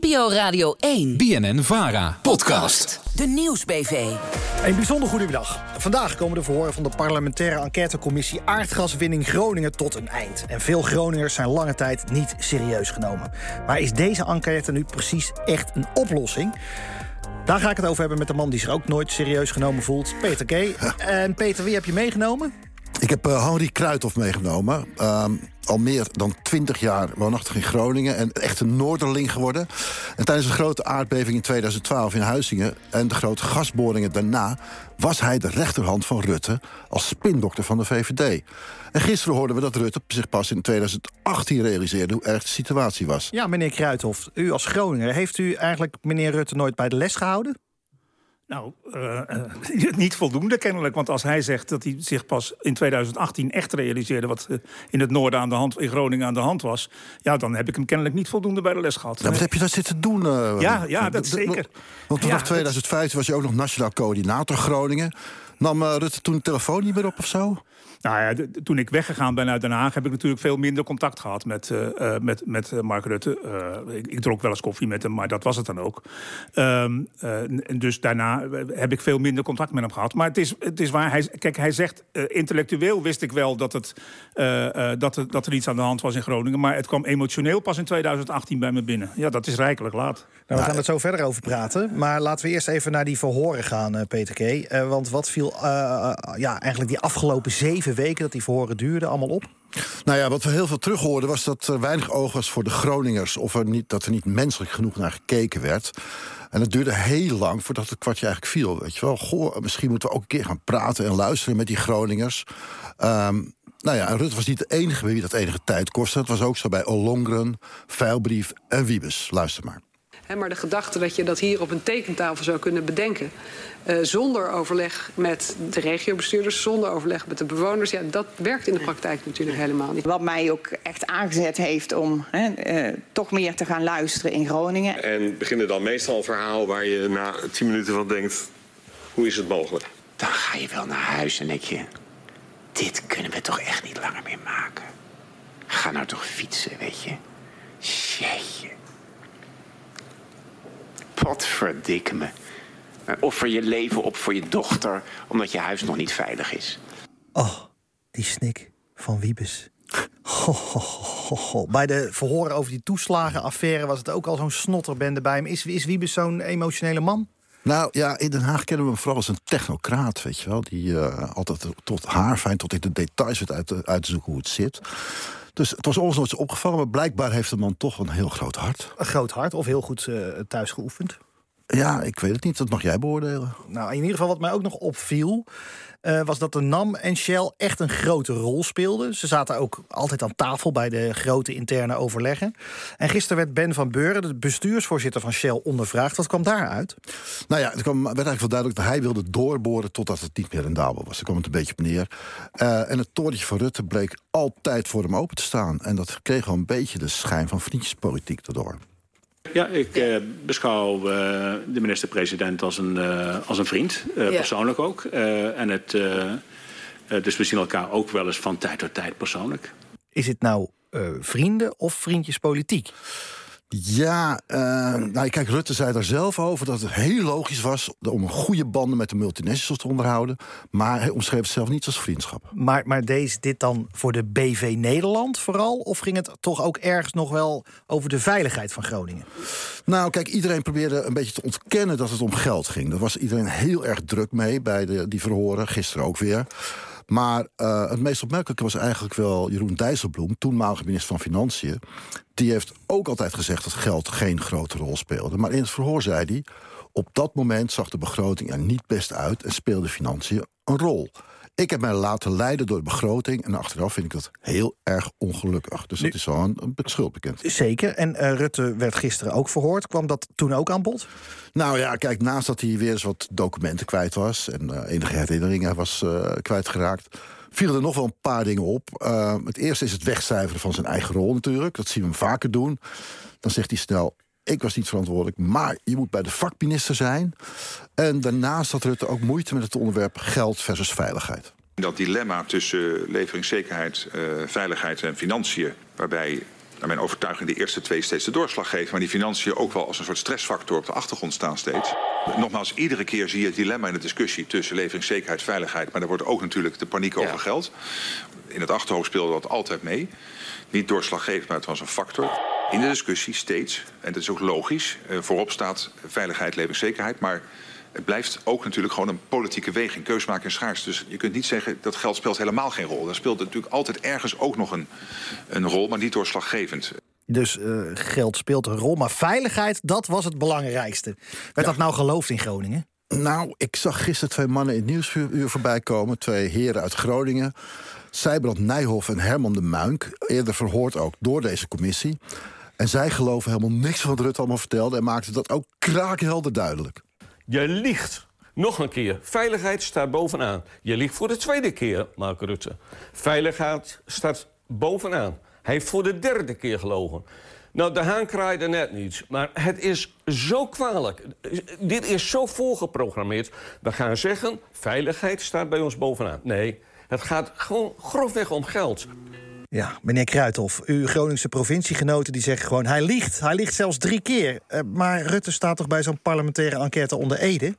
NPO Radio 1. BNN Vara. Podcast. De Nieuwsbv. Een bijzonder goedemiddag. Vandaag komen de verhoren van de parlementaire enquêtecommissie aardgaswinning Groningen tot een eind. En veel Groningers zijn lange tijd niet serieus genomen. Maar is deze enquête nu precies echt een oplossing? Daar ga ik het over hebben met de man die zich ook nooit serieus genomen voelt, Peter K. En Peter, wie heb je meegenomen? Ik heb uh, Henri Kruithof meegenomen. Uh, al meer dan twintig jaar woonachtig in Groningen. En echt een Noorderling geworden. En tijdens de grote aardbeving in 2012 in Huizingen... en de grote gasboringen daarna... was hij de rechterhand van Rutte als spindokter van de VVD. En gisteren hoorden we dat Rutte zich pas in 2018 realiseerde... hoe erg de situatie was. Ja, meneer Kruithof, u als Groninger... heeft u eigenlijk meneer Rutte nooit bij de les gehouden? Nou, uh, uh, niet voldoende kennelijk. Want als hij zegt dat hij zich pas in 2018 echt realiseerde... wat uh, in het noorden aan de hand, in Groningen aan de hand was... ja, dan heb ik hem kennelijk niet voldoende bij de les gehad. Ja, wat heb je dat zitten doen? ja, ja, dat zeker. Want vanaf ja, 2015 was je ook nog nationaal coördinator Groningen. Nam Rutte toen de telefoon niet meer op of zo? Nou ja, toen ik weggegaan ben uit Den Haag... heb ik natuurlijk veel minder contact gehad met, uh, met, met Mark Rutte. Uh, ik, ik, dronk wel eens koffie met hem, maar dat was het dan ook. Um, dus daarna heb ik veel minder contact met hem gehad. Maar het is, het is waar, hij, kijk, hij zegt... intellectueel wist ik wel dat, het, dat, er, dat er iets aan de hand was in Groningen... maar het kwam emotioneel pas in 2018 bij me binnen. Ja, dat is rijkelijk laat. Nou, we gaan het zo verder over praten. Maar laten we eerst even naar die verhoren gaan, Peter K. want wat viel ja, eigenlijk die afgelopen zeven weken dat die verhoren duurden allemaal op? Nou ja, wat we heel veel terug hoorden was dat er weinig oog was voor de Groningers. Of er niet, dat er niet menselijk genoeg naar gekeken werd. En het duurde heel lang voordat het kwartje eigenlijk viel. Weet je wel, goh, misschien moeten we ook een keer gaan praten en luisteren met die Groningers. Um, nou ja, en Rutte was niet de enige bij wie dat enige tijd kostte. Het was ook zo bij Ollongren, Veilbrief en Wiebes. Luister maar. He, maar de gedachte dat je dat hier op een tekentafel zou kunnen bedenken... Uh, zonder overleg met de regiobestuurders, zonder overleg met de bewoners... Ja, dat werkt in de praktijk natuurlijk helemaal niet. Wat mij ook echt aangezet heeft om he, uh, toch meer te gaan luisteren in Groningen. En beginnen dan meestal een verhaal waar je na tien minuten van denkt... hoe is het mogelijk? Dan ga je wel naar huis en denk je... dit kunnen we toch echt niet langer meer maken. Ga nou toch fietsen, weet je. Potverdikke me. Offer je leven op voor je dochter, omdat je huis nog niet veilig is. Oh, die snik van Wiebes. Ho, ho, ho, Bij de verhoren over die toeslagenaffaire was het ook al zo'n snotterbende bij hem. Is, is Wiebes zo'n emotionele man? Nou ja, in Den Haag kennen we hem vooral als een technocraat, weet je wel. Die uh, altijd tot haar fijn, tot in de details uit, uit te zoeken hoe het zit. Dus het was ons nooit opgevallen, maar blijkbaar heeft de man toch een heel groot hart. Een groot hart of heel goed uh, thuis geoefend? Ja, ik weet het niet. Dat mag jij beoordelen. Nou, in ieder geval wat mij ook nog opviel... Uh, was dat de NAM en Shell echt een grote rol speelden. Ze zaten ook altijd aan tafel bij de grote interne overleggen. En gisteren werd Ben van Beuren, de bestuursvoorzitter van Shell, ondervraagd. Wat kwam daaruit? Nou ja, het kwam, werd eigenlijk wel duidelijk dat hij wilde doorboren... totdat het niet meer rendabel was. Daar kwam het een beetje op neer. Uh, en het torentje van Rutte bleek altijd voor hem open te staan. En dat kreeg wel een beetje de schijn van vriendjespolitiek daardoor. Ja, ik eh, beschouw uh, de minister-president als, een, uh, als een vriend, ja. persoonlijk ook. en het, dus we zien elkaar ook wel eens van tijd tot tijd persoonlijk. Is het nou vrienden of vriendjespolitiek? Ja, uh, nou, kijk, Rutte zei daar zelf over dat het heel logisch was om een goede banden met de multinationals te onderhouden. Maar hij omschreef het zelf niet als vriendschap. Maar, maar deed dit dan voor de BV Nederland vooral? Of ging het toch ook ergens nog wel over de veiligheid van Groningen? Nou, kijk, iedereen probeerde een beetje te ontkennen dat het om geld ging. Daar was iedereen heel erg druk mee bij de, die verhoren, gisteren ook weer. Maar uh, het meest opmerkelijke was eigenlijk wel Jeroen Dijsselbloem, toenmalige minister van Financiën. Die heeft ook altijd gezegd dat geld geen grote rol speelde. Maar in het verhoor zei hij. Op dat moment zag de begroting er niet best uit en speelde financiën een rol. Ik heb mij laten leiden door de begroting. En achteraf vind ik dat heel erg ongelukkig. Dus dat is zo een, een schuld bekend. Zeker. En uh, Rutte werd gisteren ook verhoord. Kwam dat toen ook aan bod? Nou ja, kijk, naast dat hij weer eens wat documenten kwijt was... en uh, enige herinneringen was uh, kwijtgeraakt... vielen er nog wel een paar dingen op. het eerste is het wegcijferen van zijn eigen rol natuurlijk. Dat zien we hem vaker doen. Dan zegt hij snel, ik was niet verantwoordelijk, maar je moet bij de vakminister zijn. En daarnaast had Rutte ook moeite met het onderwerp geld versus veiligheid. Dat dilemma tussen leveringszekerheid, uh, veiligheid en financiën... waarbij naar mijn overtuiging de eerste twee steeds de doorslag geven... maar die financiën ook wel als een soort stressfactor op de achtergrond staan steeds. Nogmaals, iedere keer zie je het dilemma in de discussie... tussen leveringszekerheid, veiligheid... maar er wordt ook natuurlijk de paniek over geld. In het achterhoofd speelde dat altijd mee. Niet doorslaggevend, maar het was een factor. In de discussie steeds, en dat is ook logisch... Eh, voorop staat veiligheid, leveringszekerheid... maar het blijft ook natuurlijk gewoon een politieke weging. Keus maken en schaars. Dus je kunt niet zeggen dat geld speelt helemaal geen rol. Dat speelt natuurlijk altijd ergens ook nog een, een rol, maar niet doorslaggevend. Dus uh, geld speelt een rol, maar veiligheid, dat was het belangrijkste. Werd dat nou geloofd in Groningen? Nou, ik zag gisteren twee mannen in het nieuwsuur voorbij komen. Twee heren uit Groningen. Sijbrand Nijhoff en Herman de Muink. Eerder verhoord ook door deze commissie. En zij geloven helemaal niks van wat Rutte allemaal vertelde... en maakten dat ook kraakhelder duidelijk. Je liegt. Nog een keer. Veiligheid staat bovenaan. Je liegt voor de tweede keer, Mark Rutte. Veiligheid staat bovenaan. Hij heeft voor de derde keer gelogen. Nou, de haan kraaide net niet. Maar het is zo kwalijk. Dit is zo voorgeprogrammeerd. We gaan zeggen, veiligheid staat bij ons bovenaan. Nee, het gaat gewoon grofweg om geld. Ja, meneer Kruithof, uw Groningse provinciegenoten die zeggen gewoon... hij liegt, hij liegt zelfs drie keer. Uh, maar Rutte staat toch bij zo'n parlementaire enquête onder Ede?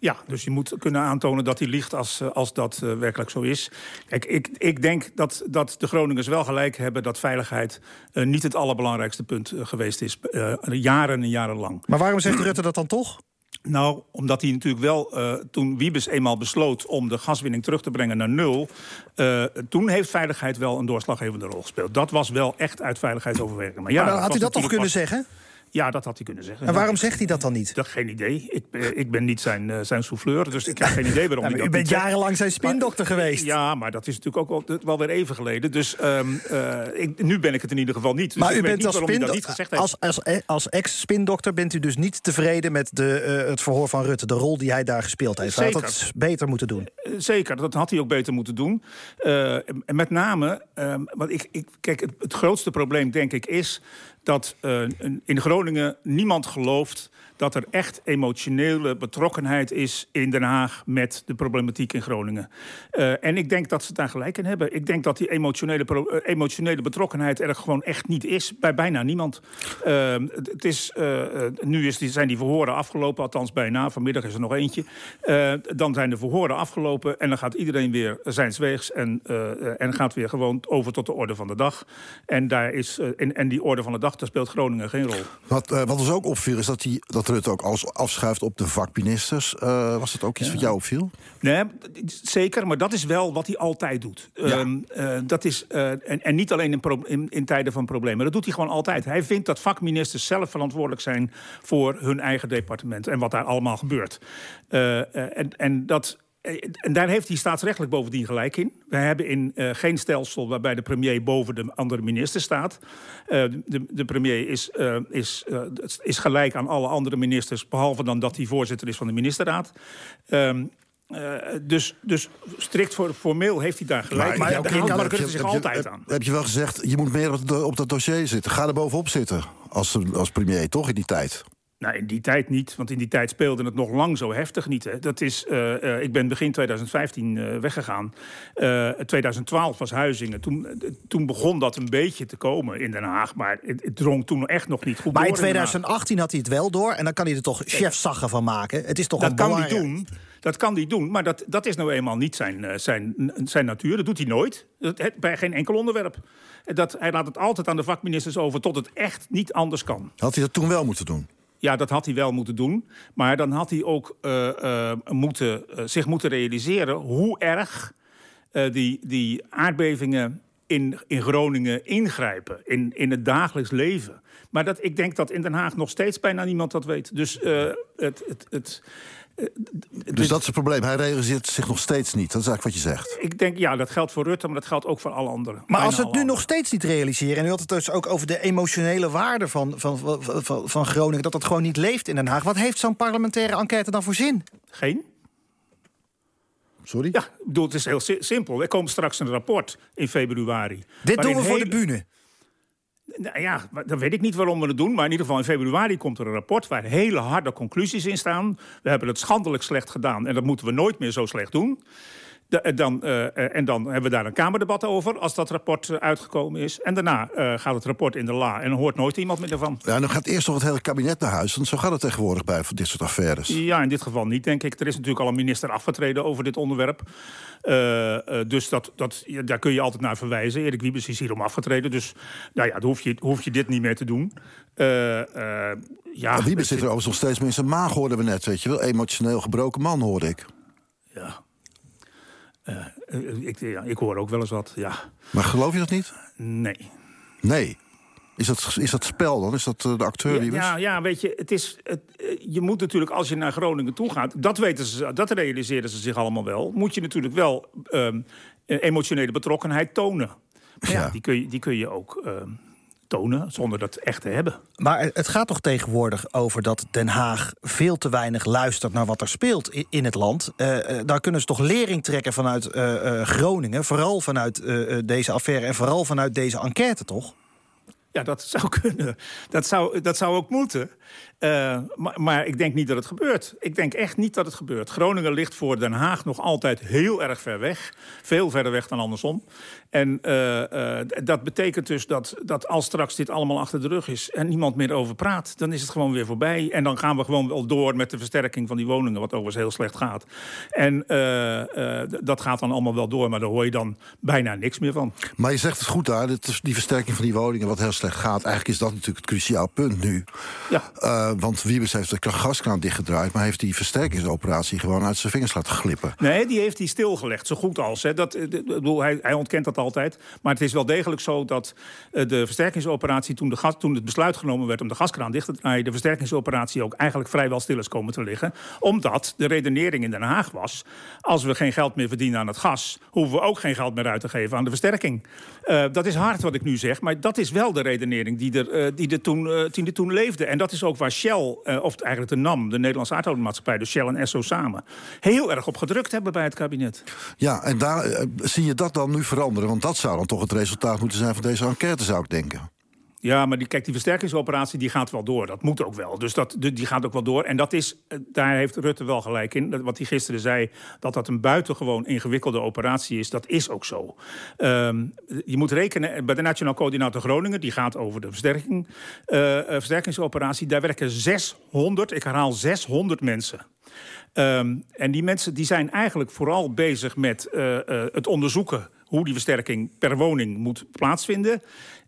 Ja, dus je moet kunnen aantonen dat hij liegt als, eh, als dat uh, werkelijk zo is. Kijk, ik, ik denk dat, dat de Groningers wel gelijk hebben... dat veiligheid uh, niet het allerbelangrijkste punt geweest is. jaren en jaren lang. Maar waarom zegt Rutte dat dan toch? Nou, omdat hij natuurlijk wel, uh, toen Wiebes eenmaal besloot om de gaswinning terug te brengen naar nul, uh, toen heeft veiligheid wel een doorslaggevende rol gespeeld. Dat was wel echt uit veiligheidsoverweging. Maar, ja, maar dan had hij dat toch kunnen zeggen? Ja, dat had hij kunnen zeggen. En waarom zegt hij dat dan niet? Dat, geen idee. Ik, eh, ik ben niet zijn, uh, zijn souffleur, dus ik heb geen idee waarom ja, hij dat U bent jarenlang zijn spindokter geweest. Ja, maar dat is natuurlijk ook wel, wel weer even geleden. Dus um, uh, ik, nu ben ik het in ieder geval niet. Dus maar u bent als, als, als, als ex-spindokter bent u dus niet tevreden met de, uh, het verhoor van Rutte, de rol die hij daar gespeeld heeft. Hij had dat beter moeten doen. Zeker, dat had hij ook beter moeten doen. en met name, um, want ik, ik, kijk, het, het grootste probleem denk ik is dat uh, in Groningen niemand gelooft dat er echt emotionele betrokkenheid is in Den Haag met de problematiek in Groningen. Uh, en ik denk dat ze daar gelijk in hebben. Ik denk dat die emotionele, uh, emotionele betrokkenheid er gewoon echt niet is bij bijna niemand. Uh, het is, nu is die, zijn die verhoren afgelopen, althans bijna. Vanmiddag is er nog eentje. dan zijn de verhoren afgelopen en dan gaat iedereen weer zijns weegs en, en gaat weer gewoon over tot de orde van de dag. En, daar is, en, en die orde van de dag, daar speelt Groningen geen rol. Wat, wat ons ook opviel is dat, die, dat dat Rutte ook alles afschuift op de vakministers. Uh, was dat ook iets ja. wat jou opviel? Nee, zeker, maar dat is wel wat hij altijd doet. Ja. Um, uh, dat is, uh, en, en, niet alleen in, in, in, tijden van problemen. Dat doet hij gewoon altijd. Hij vindt dat vakministers zelf verantwoordelijk zijn voor hun eigen departement en wat daar allemaal gebeurt. en, en dat en daar heeft hij staatsrechtelijk bovendien gelijk in. We hebben in uh, geen stelsel waarbij de premier boven de andere minister staat. Uh, de, de, premier is, uh, is, is gelijk aan alle andere ministers... behalve dan dat hij voorzitter is van de ministerraad. Um, uh, dus, dus strikt voor, formeel heeft hij daar gelijk. Maar, maar Mark Rutte zich altijd heb, aan. Heb je wel gezegd, je moet meer op, op dat dossier zitten. Ga er bovenop zitten als, als premier, toch, in die tijd? Nou, in die tijd niet, want in die tijd speelde het nog lang zo heftig niet. Hè. Dat is, uh, uh, ik ben begin 2015 uh, weggegaan. 2012 was Huizingen. Toen, toen begon dat een beetje te komen in Den Haag. Maar het, het drong toen echt nog niet goed maar door. Maar in 2018 had hij het wel door. En dan kan hij er toch chefzaggen van maken. Het is toch dat een kan hij doen. Dat kan hij doen, maar dat, dat is nou eenmaal niet zijn, zijn, zijn natuur. Dat doet hij nooit. Dat, bij geen enkel onderwerp. Dat, hij laat het altijd aan de vakministers over tot het echt niet anders kan. Had hij dat toen wel moeten doen? Ja, dat had hij wel moeten doen. Maar dan had hij ook uh, uh, moeten, uh, zich moeten realiseren hoe erg die, die aardbevingen in, in Groningen ingrijpen. In, in het dagelijks leven. Maar dat, ik denk dat in Den Haag nog steeds bijna niemand dat weet. Dus het, het, het, dus dat is het probleem. Hij realiseert zich nog steeds niet. Dat is eigenlijk wat je zegt. Ik denk, ja, dat geldt voor Rutte, maar dat geldt ook voor alle anderen. Maar als we het nu nog steeds niet realiseren... en u had het dus ook over de emotionele waarde van, van, van, van Groningen... dat dat gewoon niet leeft in Den Haag. Wat heeft zo'n parlementaire enquête dan voor zin? Geen. Sorry? Ja, ik bedoel, het is heel simpel. Er komt straks een rapport in februari. Dit doen we voor de bühne. Nou ja, dan weet ik niet waarom we het doen. Maar in ieder geval in februari komt er een rapport waar hele harde conclusies in staan. We hebben het schandelijk slecht gedaan en dat moeten we nooit meer zo slecht doen. De, dan, uh, en dan hebben we daar een Kamerdebat over als dat rapport uitgekomen is. En daarna uh, gaat het rapport in de la en dan hoort nooit iemand meer ervan. Ja, dan gaat eerst nog het hele kabinet naar huis. Want zo gaat het tegenwoordig bij voor dit soort affaires. Ja, in dit geval niet, denk ik. Er is natuurlijk al een minister afgetreden over dit onderwerp. dus dat, dat, ja, daar kun je altijd naar verwijzen. Erik Wiebes is hierom afgetreden. Dus nou ja, dan hoef je, hoef je dit niet meer te doen. ja, Wiebes zit er overigens nog steeds mee in zijn maag, hoorden we net. Weet je wel, emotioneel gebroken man, hoorde ik. Ja. Uh, ik, ja, ik hoor ook wel eens wat, ja. Maar geloof je dat niet? Nee. Nee? Is dat, is dat spel dan? Is dat uh, de acteur ja, ja, ja, weet je, het is, het, je moet natuurlijk als je naar Groningen toe gaat... dat, weten ze, dat realiseren ze zich allemaal wel... moet je natuurlijk wel um, emotionele betrokkenheid tonen. Maar ja, ja, Die, kun je, die kun je ook... Um, tonen zonder dat echt te hebben. Maar het gaat toch tegenwoordig over dat Den Haag veel te weinig luistert naar wat er speelt in het land. Uh, daar kunnen ze toch lering trekken vanuit uh, Groningen, vooral vanuit deze affaire en vooral vanuit deze enquête, toch? Ja, dat zou kunnen. Dat zou, dat zou ook moeten. Uh, maar, maar, ik denk niet dat het gebeurt. Ik denk echt niet dat het gebeurt. Groningen ligt voor Den Haag nog altijd heel erg ver weg. Veel verder weg dan andersom. En uh, uh, dat betekent dus dat, dat als straks dit allemaal achter de rug is... en niemand meer over praat, dan is het gewoon weer voorbij. En dan gaan we gewoon wel door met de versterking van die woningen... wat overigens heel slecht gaat. En dat gaat dan allemaal wel door, maar daar hoor je dan bijna niks meer van. Maar je zegt het goed daar, die versterking van die woningen... wat heel slecht gaat, eigenlijk is dat natuurlijk het cruciaal punt nu. Ja. Uh, want Wiebes heeft de gaskraan dichtgedraaid... maar heeft die versterkingsoperatie gewoon uit zijn vingers laten glippen. Nee, die heeft hij stilgelegd, zo goed als. Hè. Dat, eh, bedoel, hij, hij, ontkent dat altijd. Maar het is wel degelijk zo dat uh, de versterkingsoperatie... Toen, de gas, toen het besluit genomen werd om de gaskraan dicht te draaien... de versterkingsoperatie ook eigenlijk vrijwel stil is komen te liggen. Omdat de redenering in Den Haag was... als we geen geld meer verdienen aan het gas... hoeven we ook geen geld meer uit te geven aan de versterking. Dat is hard wat ik nu zeg, maar dat is wel de redenering die er, die er, toen, die er toen leefde. En dat is ook waar Shell, uh, of eigenlijk de NAM, de Nederlandse aardoliemaatschappij, dus Shell en Esso samen, heel erg op gedrukt hebben bij het kabinet. Ja, en daar uh, zie je dat dan nu veranderen? Want dat zou dan toch het resultaat moeten zijn van deze enquête, zou ik denken. Ja, maar die, kijk, die versterkingsoperatie die gaat wel door. Dat moet ook wel. Dus dat, die gaat ook wel door. En dat is, eh, daar heeft Rutte wel gelijk in. Wat hij gisteren zei, dat dat een buitengewoon ingewikkelde operatie is. Dat is ook zo. Um, je moet rekenen, bij de Nationaal Coördinator Groningen... die gaat over de versterking, uh, versterkingsoperatie... daar werken 600, ik herhaal 600 mensen. Um, en die mensen die zijn eigenlijk vooral bezig met het onderzoeken... hoe die versterking per woning moet plaatsvinden...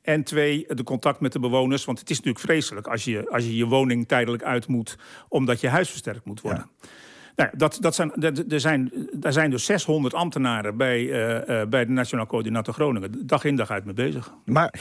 En twee, de contact met de bewoners. Want het is natuurlijk vreselijk als je als je, je woning tijdelijk uit moet... omdat je huis versterkt moet worden. Ja. Nou, dat, dat zijn, er, zijn, er zijn dus 600 ambtenaren bij, uh, uh, bij de Nationaal Coördinator Groningen. Dag in dag uit mee bezig. Maar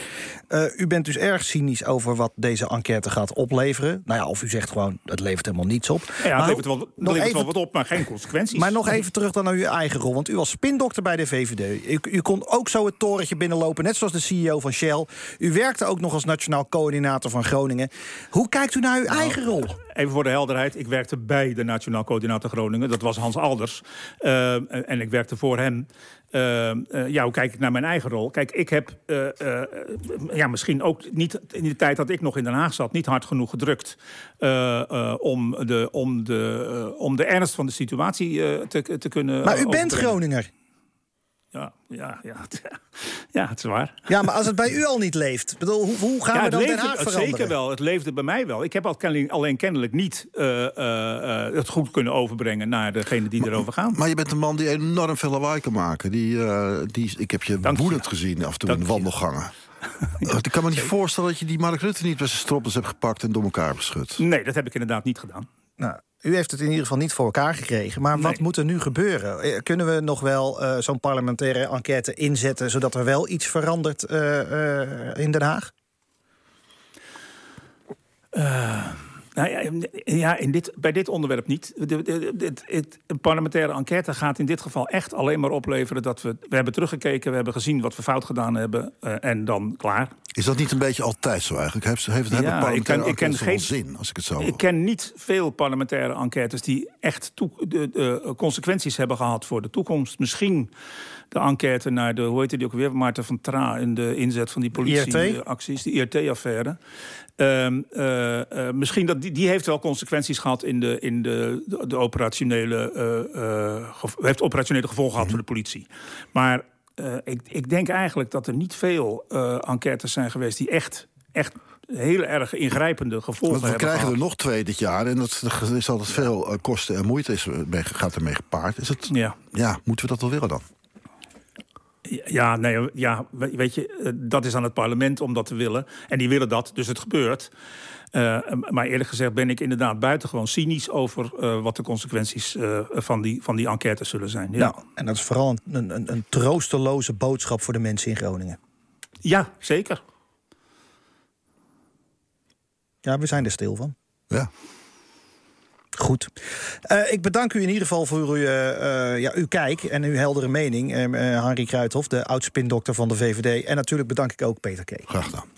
uh, u bent dus erg cynisch over wat deze enquête gaat opleveren. Nou ja, of u zegt gewoon, het levert helemaal niets op. Ja, het levert, wel, levert even, wel wat op, maar geen consequenties. Maar nog even terug dan naar uw eigen rol. Want u was spindokter bij de VVD. U, u kon ook zo het torentje binnenlopen, net zoals de CEO van Shell. U werkte ook nog als Nationaal Coördinator van Groningen. Hoe kijkt u naar uw nou, eigen rol? Even voor de helderheid, ik werkte bij de Nationaal Coördinator Groningen. Dat was Hans Alders. Uh, en ik werkte voor hem. Uh, uh, ja, hoe kijk ik naar mijn eigen rol? Kijk, ik heb ja, misschien ook niet in de tijd dat ik nog in Den Haag zat... niet hard genoeg gedrukt om, de, om, de, om de ernst van de situatie te, te kunnen... Maar u bent Groninger. Ja, ja, ja, ja, het is waar. Ja, maar als het bij u al niet leeft, bedoel, hoe, hoe gaan ja, we dan leefde, Den Haag veranderen? Zeker wel, het leefde bij mij wel. Ik heb alleen kennelijk niet uh, uh, het goed kunnen overbrengen naar degene die maar, erover gaan. Maar je bent een man die enorm veel lawaai kan maken. Die, uh, die, ik heb je Dank woedend je. gezien af en toe Dank in de wandelgangen. ja, ik kan me niet voorstellen dat je die Mark Rutte niet bij zijn stroppels hebt gepakt en door elkaar beschud. Nee, dat heb ik inderdaad niet gedaan. Nou, u heeft het in ieder geval niet voor elkaar gekregen. Maar Nee. wat moet er nu gebeuren? Kunnen we nog wel uh, zo'n parlementaire enquête inzetten... zodat er wel iets verandert uh, in Den Haag? Nou ja, ja in dit, bij dit onderwerp niet. Een parlementaire enquête gaat in dit geval echt alleen maar opleveren dat we. We hebben teruggekeken, we hebben gezien wat we fout gedaan hebben. en dan klaar. Is dat niet een beetje altijd zo eigenlijk? Heeft, heeft, hebben Ja, ik parlementaire ken, ik ken geen zin, als ik het zo... Ik ken niet veel parlementaire enquêtes die echt toe- de, de consequenties hebben gehad voor de toekomst. Misschien de enquête naar de, hoe heet die ook weer, Maarten van Tra en de inzet van die politieacties, de IRT-affaire. Ehm, eh, eh, misschien dat die, die heeft wel consequenties gehad in de, in de, de, de operationele, eh, eh, heeft operationele gevolgen gehad voor de politie. Maar eh, ik, ik denk eigenlijk dat er niet veel eh, enquêtes zijn geweest die echt, echt heel erg ingrijpende gevolgen Want we hebben krijgen gehad. er nog twee dit jaar. En dat is altijd veel eh, kosten en moeite is, gaat ermee gepaard. Is het, Ja. ja, moeten we dat wel willen dan? Ja, nee, ja, we- weet je, eh, dat is aan het parlement om dat te willen. En die willen dat, dus het gebeurt. Eh, maar eerlijk gezegd ben ik inderdaad buitengewoon cynisch over eh, wat de consequenties eh, van, die, van die enquête zullen zijn. Ja, Nou, en dat is vooral een, een, een troosteloze boodschap voor de mensen in Groningen. ja zeker. Ja, we zijn er stil van. Ja. Goed. Eh, ik bedank u in ieder geval voor uw, eh, eh, ja, uw kijk en uw heldere mening. Henry Kruithof, de oud-spindokter van de VVD. En natuurlijk bedank ik ook Peter K. Graag gedaan.